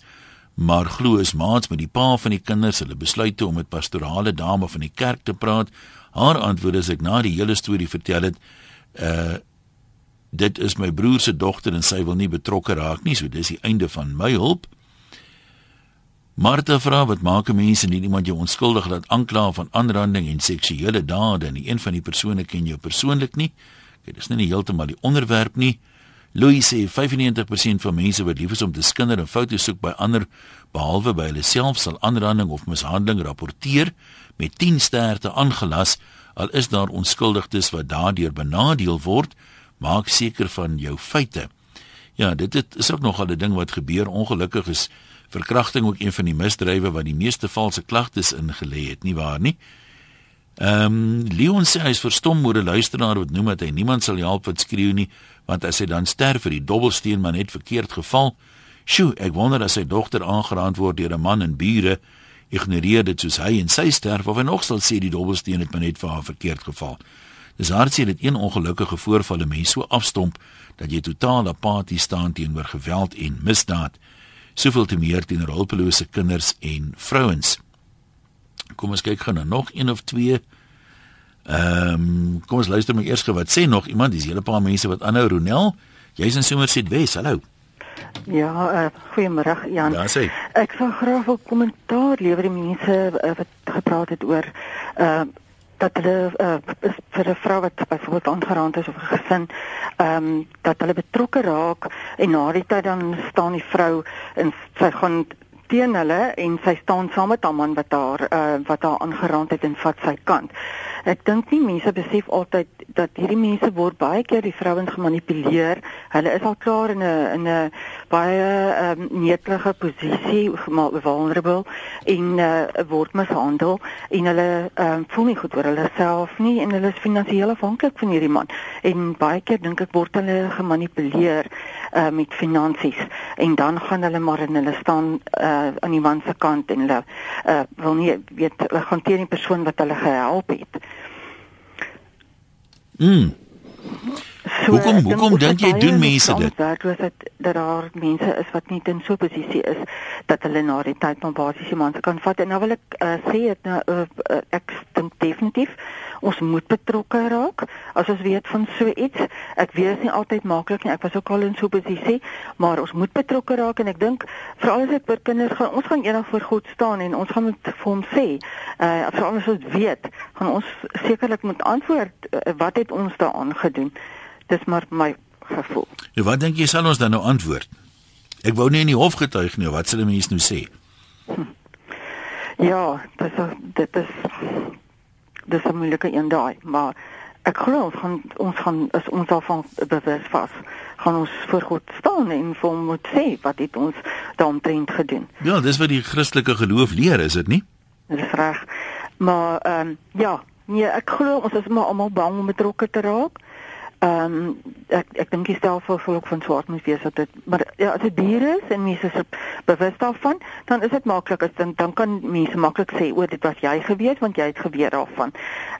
maar glo is maats met die pa van die kinders. Hulle besluit toe om met pastorale dame van die kerk te praat. Haar antwoord is ek na die hele storie vertel het, uh dit is my broer se dogter en sy wil nie betrokke raak nie, so dis die einde van my hulp. Martha vra wat maak mense nie iemand jou onskuldig laat aankla van aanranding en seksuele dade en een van die persone ken jou persoonlik nie. Kyk, dis nie heeltemal die onderwerp nie. Louis sê 95% van mense wat lief is om te skinder en foto's soek by ander behalwe by hulle self sal aanranding of mishandeling rapporteer met 10 sterre aangelas al is daar onskuldiges wat daardeur benadeel word maak seker van jou feite ja dit, dit is ook nogal 'n ding wat gebeur ongelukkig is verkrachting ook een van die misdrywe wat die meeste valse klagtes ingelê het nie waar nie Ehm um, Leon sê hy is verstom oor 'n luisteraar wat noem dat hy niemand sal help wat skreeu nie want as hy dan sterf vir die dobbelsteen maar net verkeerd geval. Sjoe, ek wonder as sy dogter aangeraand word deur 'n man en bure ignoreer dit soos hy en sy sterf of hy nog sal sê die dobbelsteen het maar net vir haar verkeerd geval. Dis hartseer dit een ongelukkige voorval 'n mens so afstomp dat jy totaal apaties staan teenoor geweld en misdaad. Soveel te meer teenoor hulpelose kinders en vrouens. Kom ons kyk gou na nog een of twee. Ehm, um, kom ons luister maar eers gou wat sê nog iemand. Dis 'n hele paar mense wat aanhou. Ronel, jy's in Somerset Wes. Hallo. Ja, uh, goeiemôre Jan. Daar sê. Ek sou graag 'n kommentaar lewer die mense uh, wat gepraat het oor uh dat hulle uh, vir 'n vrou wat byvoorbeeld aangeraand is of 'n gesin, ehm um, dat hulle betrokke raak en na die tyd dan staan die vrou en sy gaan teen hulle en sy staan saam met haar man wat haar uh, wat haar aangeraand het en vat sy kant. Ek dink nie mense besef altyd dat hierdie mense word baie keer die vrouens gemanipuleer. Hulle is al klaar in 'n in 'n baie um, netelige posisie, vulnerable en uh, word mishandel en hulle um, voel nie goed oor hulle self nie en hulle is finansiëel afhanklik van hierdie man. En baie keer dink ek word hulle gemanipuleer uh, met finansies en dan gaan hulle maar en hulle staan uh, aan die man se kant en hulle uh, wil nie weet hulle gaan teen die persoon wat hulle gehelp het. Mm. So, Hoekom- ek dink hoekom dink jy doen mense dit? ons Daartoe dat dat daar mense is wat nie in so 'n posisie is dat hulle na die tyd van basiese mense kan vat en nou wil ek uh, sê het nou uh, uh, ek dink definitief ons moet betrokke raak as ons weet van so iets. Ek weet dit is nie altyd maklik nie. Ek was ook al in so 'n posisie, maar ons moet betrokke raak en ek dink veral as dit oor kinders gaan, ons gaan eendag voor God staan en ons gaan met vir hom sê, uh veral as ons weet, gaan ons sekerlik moet antwoord uh, wat het ons daaraan gedoen. Dis maar my gevoel. Nou wat dink jy sal ons dan nou antwoord? Ek wou nie in die hof getuig nie, wat sal 'n mens nou sê? Ja, dis dit is dis 'n moeilike een daai, maar ek glo ons gaan ons gaan is ons daarvan bewus vas. Gaan ons voor God staan en vir hom moet sê wat het ons daaromtrent gedoen. Ja, dis wat die Christelike geloof leer, is dit nie? Dis reg. Maar ehm um, ja, nee, ek glo ons is maar almal bang om betrokke te raak. Ehm um, ek ek dink die stelsel sal ook van swart moet wees dat dit maar ja, as dit dier is en mense is bewus daarvan, dan is dit maklik as dan dan kan mense maklik sê o, dit was jy geweet want jy het geweet daarvan.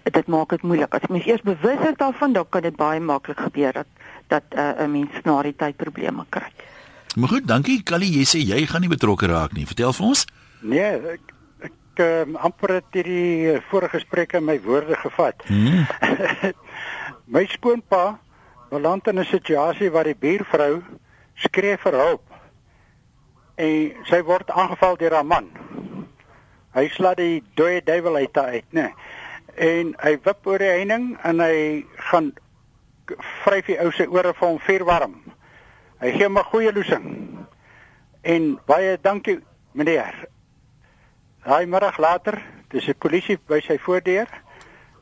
Dit maak dit moeilik. As mens eers bewus is daarvan, dan kan dit baie maklik gebeur dat dat 'n uh, mens na die tyd probleme kry. Maar goed, dankie Callie, jy sê jy gaan nie betrokke raak nie. Vertel vir ons. Nee, ek ek um, amper het hierdie eh, vorige gesprekke my woorde gevat. Hmm. [LAUGHS] my skoonpa beland in 'n situasie waar die buurvrou skree vir hulp. En sy word aangeval deur haar man. Hy slaat die dooie duiwel uit haar uit, né? En hy wip oor die heining en hy gaan vryf die ou se ore vir hom vuur warm. Hy gee hom 'n goeie loosing. En baie dankie meneer. Daai middag later, dis die polisie by sy voordeur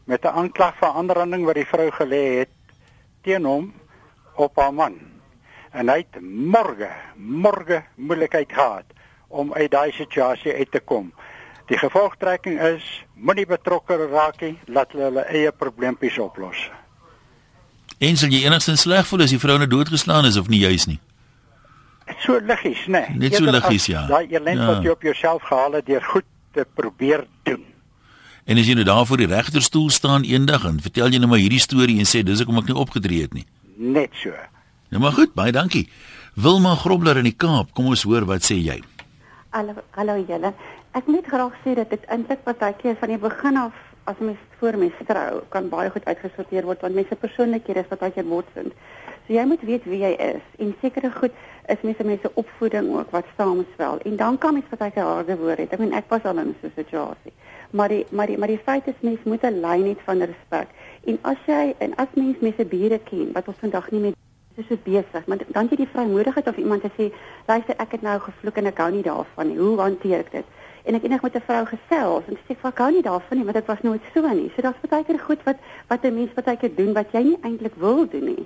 met 'n aanklag van aanranding wat die vrou gelê het teen hom op haar man. En hy het môre, môre moeilikheid gehad om uit daai situasie uit te kom. Die gevolgtrekking is moenie betrokke raak nie, laat hulle hulle eie probleempies oplos. En sal jy enigstens sleg voel as die vrou nou doodgeslaan is of nie juis nie? So liggies, né? Net so Eerder liggies, ja. Daai elend Ja. wat jy op jouself gehaal het deur goed te probeer doen. En as jy nou daar voor die regterstoel staan eendag en vertel jy nou maar hierdie storie en sê dis hoekom ek nie opgetree het nie. Net so. Nou maar goed, baie dankie. Wilma Grobler in die Kaap, kom ons hoor wat sê jy? Hallo, hallo julle. Ek moet graag sê dat dit eintlik partykeer van die begin af as mens voor mens trou kan baie goed uitgesorteer word want mense persoonlikhede is partykeer botsend. So jy moet weet wie jy is en sekere goed is mense mense opvoeding ook wat saamspel en dan kan mens partykeer harde woorde hê. Ek meen ek was al in so 'n situasie. Maar die maar die maar die feit is mens moet 'n lyn hê van respek. En as jy en as mens mense bure ken wat ons vandag nie meer dis so besig, maar dan het jy die vrymoedigheid of iemand te sê, luister ek het nou gevloek en ek hou nie daarvan nie. Hoe hanteer ek dit? En ek het eendag met 'n vrou gesels en sê ek hou nie daarvan nie, want dit was nooit so nie. So daar's baie keer goed wat wat 'n mens baie keer doen wat jy nie eintlik wil doen nie.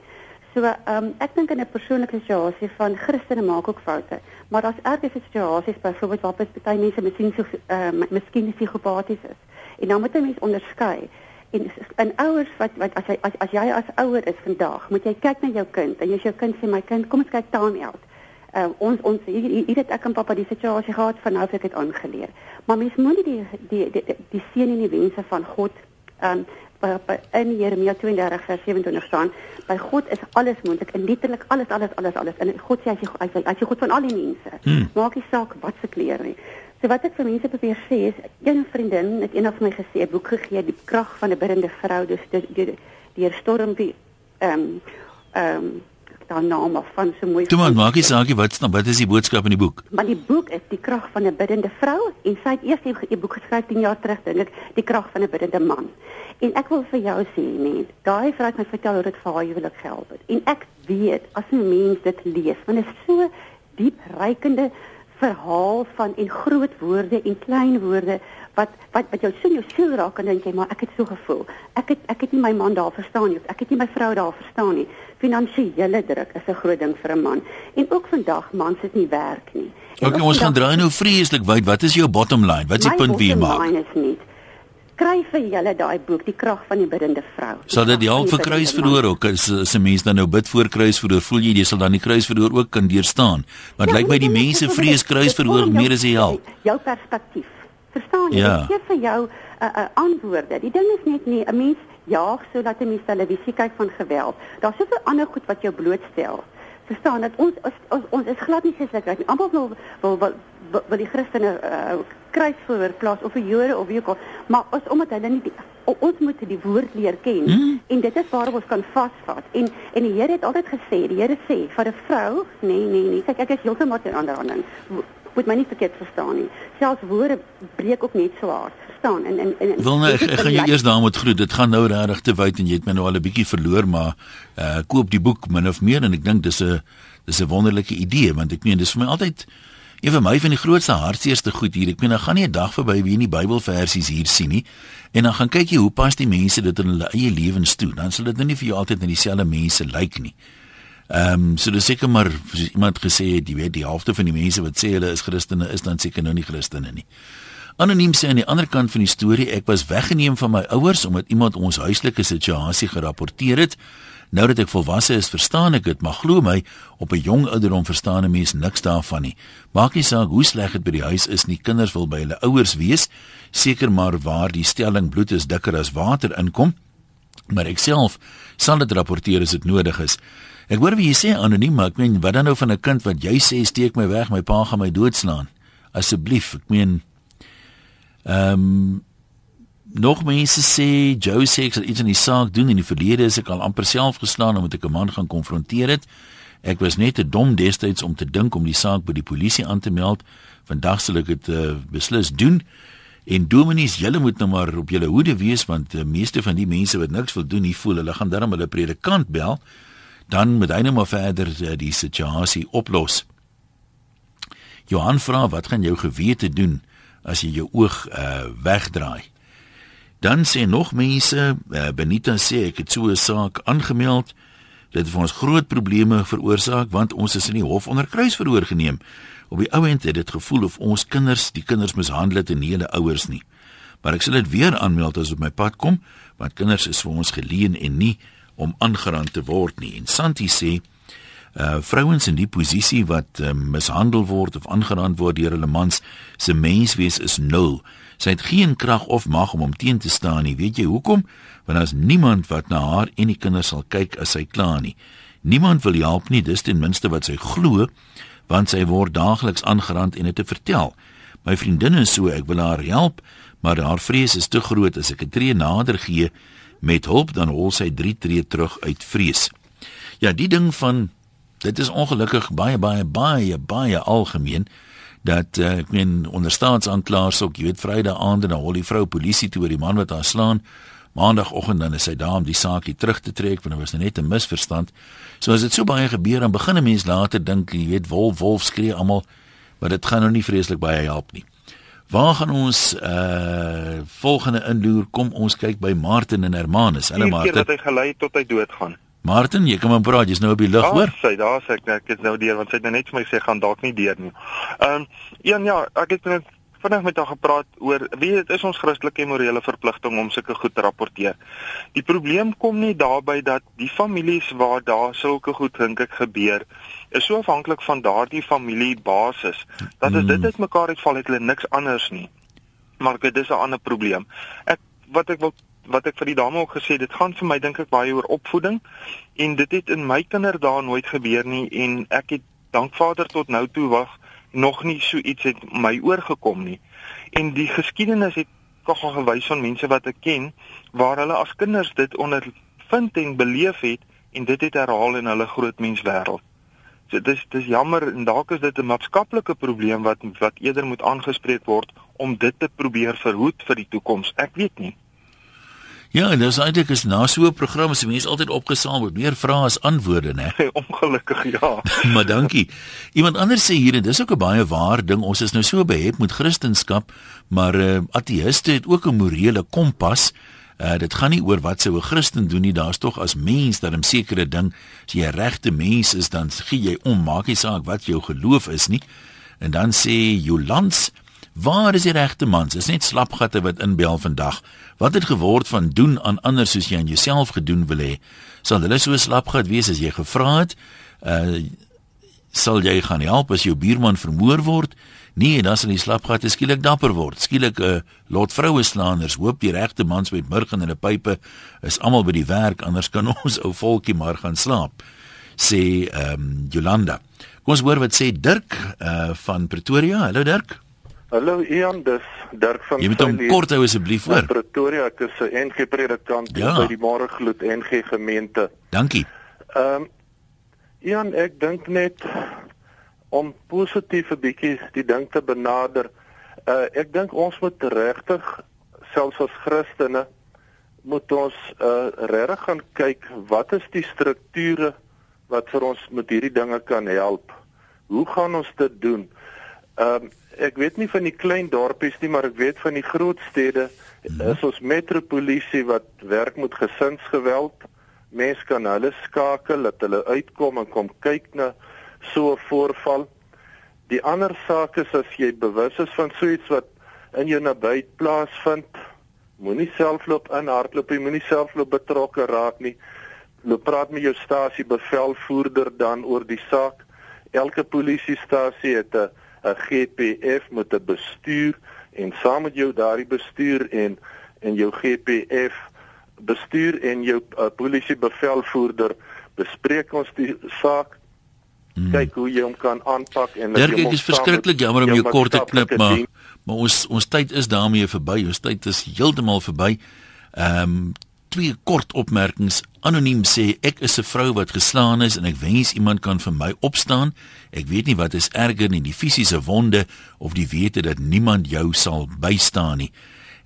So ehm um, ek dink in 'n persoonlike situasie van Christene maak ook foute, maar daar's erge situasies byvoorbeeld waar baie mense miskien so ehm um, miskien psigopaties is. En dan moet 'n mens onderskei. En en ouers wat wat as jy as, as jy as ouer is vandag, moet jy kyk na jou kind en as jou kind sê my kind, kom ons kyk time out. Uh, ons ons hier, hier het ek en pappa die situasie gehad van nou het ek dit aangeleer. Maar mens moet nie die die die die, die seën en die wense van God um by, by in Jeremia 32 vers 27 staan. By God is alles moontlik, en letterlik alles alles alles alles. En God sê as jy as jy, as jy God van al die mense. Hmm. Maak nie saak wat se kleer nie. So wat ek vir mense probeer sê is een vriendin het eendag vir my gesê 'n boek gegee die krag van 'n biddende vrou dus deur deur storm die ehm ehm haar naam af van so mooi. Toe maar maak jy saakie wat staan wat is die boodskap in die boek? Maar die boek is die krag van 'n biddende vrou en sy het eers die boek geskryf 10 jaar terug dink ek die krag van 'n biddende man. En ek wil vir jou sê nee, daai vrou het my vertel hoe dit vir haar huwelik gehelp het. En ek weet as 'n mens dit lees, want dit is so diep reikende verhaal van en groot woorde en klein woorde wat wat wat jou so in jou siel raak en dink jy maar ek het so gevoel. Ek het ek het nie my man daar verstaan nie. Ek het nie my vrou daar verstaan nie. Finansiële druk is 'n groot ding vir 'n man. En ook vandag mans het nie werk nie. Okay, ons gaan draai nou vreeslik wyd. Wat is jou bottom line? Wat is die punt wat jy maak? My bottom line is nie kry vir julle daai boek die krag van die biddende vrou. Sal dit die half vir kruisverhoor ook as as 'n mens dan nou bid voor kruisverhoor, voel jy jy sal dan die kruisverhoor ook kan deurstaan? Want ja, lyk my die mense vrees kruisverhoor meer as die hel. Jou perspektief. Verstaan jy? Ja. Ek gee vir jou 'n uh, uh, antwoorde. Die ding is net nie 'n mens jaag sodat 'n mens televisie kyk van geweld. Daar's soveel ander goed wat jou blootstel. Verstaan dat ons ons, ons, ons is glad nie seslik nie. Almal wil wil wil wil die Christene uh, kruis voor plaas of vir Jode of wie ook al, maar as omdat hulle nie die, ons moet die woord leer ken hmm? en dit is waar ons kan vasvat. En en die Here het altyd gesê, die Here sê vir 'n vrou, nee nee nee, kyk ek is heeltemal in ander hande moet my nie verkeerd verstaan nie. Selfs woorde breek ook net so hard. Verstaan? En en en Wil nou ek, ek gaan jou eers daarmee moet groet. Dit gaan nou regtig te wyd en jy het my nou al 'n bietjie verloor, maar uh koop die boek min of meer en ek dink dis 'n dis 'n wonderlike idee want ek meen dis vir my altyd een van my van die grootste hartseerste goed hier. Ek meen dan gaan nie 'n dag verby wie nie Bybelversies hier sien nie. En dan gaan kyk jy hoe pas die mense dit in hulle eie lewens toe. Dan sal dit nou nie vir jou altyd net dieselfde mense lyk like nie. Ehm um, so dis seker maar soos iemand gesê het, jy weet die helfte van die mense wat sê hulle is Christene is dan seker nou nie Christene nie. Anoniem sê aan die ander kant van die storie, ek was weggeneem van my ouers omdat iemand ons huislike situasie gerapporteer het. Nou dat ek volwasse is, verstaan ek dit, maar glo my, op 'n jong ouderdom verstaan 'n mens niks daarvan nie. Maak nie saak hoe sleg dit by die huis is nie, kinders wil by hulle ouers wees, seker maar waar die stelling bloed is dikker as water inkom. Maar ek self sal dit rapporteer as dit nodig is. Ek hoor wie jy sê anoniem, maar ek meen wat dan nou van 'n kind wat jy sê steek my weg, my pa gaan my doodslaan. Asseblief, ek meen ehm um, nog mense sê Joe sê ek sal iets in die saak doen in die verlede is ek al amper self geslaan omdat ek 'n man gaan konfronteer het. Ek was net te dom destyds om te dink om die saak by die polisie aan te meld. Vandag sal ek dit uh, beslis doen. En dominees, julle moet nou maar op julle hoede wees want die uh, meeste van die mense wat niks wil doen, nie voel hulle gaan darm hulle predikant bel dan moet hy nou maar verder uh, die situasie oplos. Johan vra wat gaan jou gewete doen as jy jou oog uh, wegdraai? Dan sê nog mense, uh, Benita sê ek het so 'n saak aangemeld. Dit het vir ons groot probleme veroorsaak want ons is in die hof onder kruisverhoor geneem. Op die ouend het dit gevoel of ons kinders, die kinders mishandel het en nie hulle ouers nie. Maar ek sal dit weer aanmeld as op my pad kom want kinders is vir ons geleen en nie om aangerand te word nie. En Santi sê uh vrouens in die posisie wat uh, mishandel word of aangerand word deur hulle mans se menswees is nul. Sy het geen krag of mag om hom teen te staan nie. Weet jy hoekom? Want daar's niemand wat na haar en die kinders sal kyk as sy kla nie. Niemand wil help nie, dis ten minste wat sy glo, want sy word daagliks aangerand en dit te vertel. My vriendin is so, ek wil haar help, maar haar vrees is te groot as ek 'n tree nader gee met hulp dan hol sy 3 tree terug uit vrees. Ja, die ding van dit is ongelukkig baie baie baie baie algemeen dat uh, ek meen onder staatsaanklaers ook, jy weet Vrydag aand en dan hol die vrou polisie toe oor die man wat haar slaan. Maandagoggend dan is sy daar om die saakie terug te trek want dit was net 'n misverstand. So as dit so baie gebeur dan begin 'n mens later dink, jy weet wolf wolf skree almal, maar dit gaan nou nie vreeslik baie help nie. Waar gaan ons uh volgende inloer? Kom ons kyk by Martin en Hermanus. Hulle Martin. Hier het hy gelei tot hy doodgaan. Martin, jy kan maar praat, jy's nou op die lug, hoor. Sy, daar sê ek, ek is nou deur want sy het nou net vir my sê gaan dalk nie deur nie. Ehm um, een ja, ek het net vinnig met haar gepraat oor wie dit is ons Christelike morele verpligting om sulke goed te rapporteer. Die probleem kom nie daarby dat die families waar daar sulke goed dink ek gebeur is so afhanklik van daardie familiebasis dat as dit uit mekaar uitval het hulle niks anders nie. Maar dit is 'n ander probleem. Ek wat ek wil wat ek vir die dame ook gesê dit gaan vir my dink ek baie oor opvoeding en dit het in my kinderdae nooit gebeur nie en ek het dankvader tot nou toe wag nog nie so iets het my oorgekom nie. En die geskiedenis het tog al gewys van mense wat ek ken waar hulle as kinders dit ondervind en beleef het en dit het herhaal in hulle groot mens wêreld. So dis dis jammer en dalk is dit 'n maatskaplike probleem wat wat eerder moet aangespreek word om dit te probeer verhoed vir die toekoms. Ek weet nie. Ja, en dis eintlik is na so 'n program as mense altyd opgesaam word, meer vrae as antwoorde, né? [LAUGHS] Ongelukkig ja. [LAUGHS] maar dankie. Iemand anders sê hier en dis ook 'n baie waar ding. Ons is nou so behep met Christendom, maar uh, ateïste het ook 'n morele kompas. Uh, dit gaan nie oor wat sou 'n Christen doen nie, daar's tog as mens dat 'n sekere ding, as jy 'n regte mens is, dan gee jy om, maak nie saak wat jou geloof is nie. En dan sê Jolans, waar is die regte mans? Is net slapgatte wat inbel vandag. Wat het geword van doen aan ander soos jy aan jouself gedoen wil hê? Sal hulle so slapgat wees as jy gevra het? Uh sal jy gaan help as jou buurman vermoor word? Nee, dan sal die slapgatte skielik dapper word. Skielik 'n uh, lot vroue slaanders hoop die regte mans met murg in hulle pype is almal by die werk, anders kan [LAUGHS] ons ou volkie maar gaan slaap. Sê ehm um, Jolanda. Kom ons hoor wat sê Dirk uh van Pretoria. Hallo Dirk. Hallo Ian, dis Dirk van Jy moet hom kort hou asseblief hoor. Pretoria, ek is 'n NG predikant ja. by die Môregloed NG gemeente. Dankie. Ehm um, Ian, ek dink net om positief 'n bietjie die ding te benader. Uh ek dink ons moet regtig selfs as Christene moet ons uh regtig gaan kyk wat is die strukture wat vir ons met hierdie dinge kan help. Hoe gaan ons dit doen? Ehm um, ek weet nie van die klein dorpies nie, maar ek weet van die groot stede mhm. is ons metropolisie wat werk met gesinsgeweld. Mense kan hulle skakel dat hulle uitkom en kom kyk na so 'n voorval. Die ander saak is as jy bewus is van so iets wat in jou naby plaasvind, moenie selfloop in hardloop, moenie selfloop betrokke raak nie. Loop praat met jou stasie bevelvoerder dan oor die saak. Elke polisiestasie het 'n 'n GPF met 'n bestuur en saam met jou daardie bestuur en en jou GPF bestuur en jou uh, polisiebevelvoerder bespreek ons die saak hmm. kyk hoe jy hom kan aanpak en dat jy is verskriklik jammer om jou kort te knip maar dien. maar ons ons tyd is daarmee verby ons tyd is heeltemal verby ehm um, twee kort opmerkings. Anoniem sê ek is 'n vrou wat geslaan is en ek wens iemand kan vir my opstaan. Ek weet nie wat is erger nie, die fisiese wonde of die wete dat niemand jou sal bystaan nie.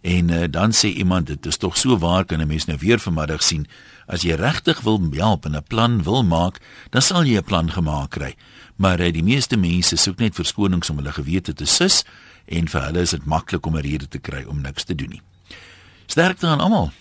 En uh, dan sê iemand dit is tog so waar kan 'n mens nou weer vanmiddag sien as jy regtig wil help en 'n plan wil maak, dan sal jy 'n plan gemaak kry. Maar uh, die meeste mense soek net verskonings om hulle gewete te sus en vir hulle is dit maklik om 'n rede te kry om niks te doen nie. Sterkte aan almal.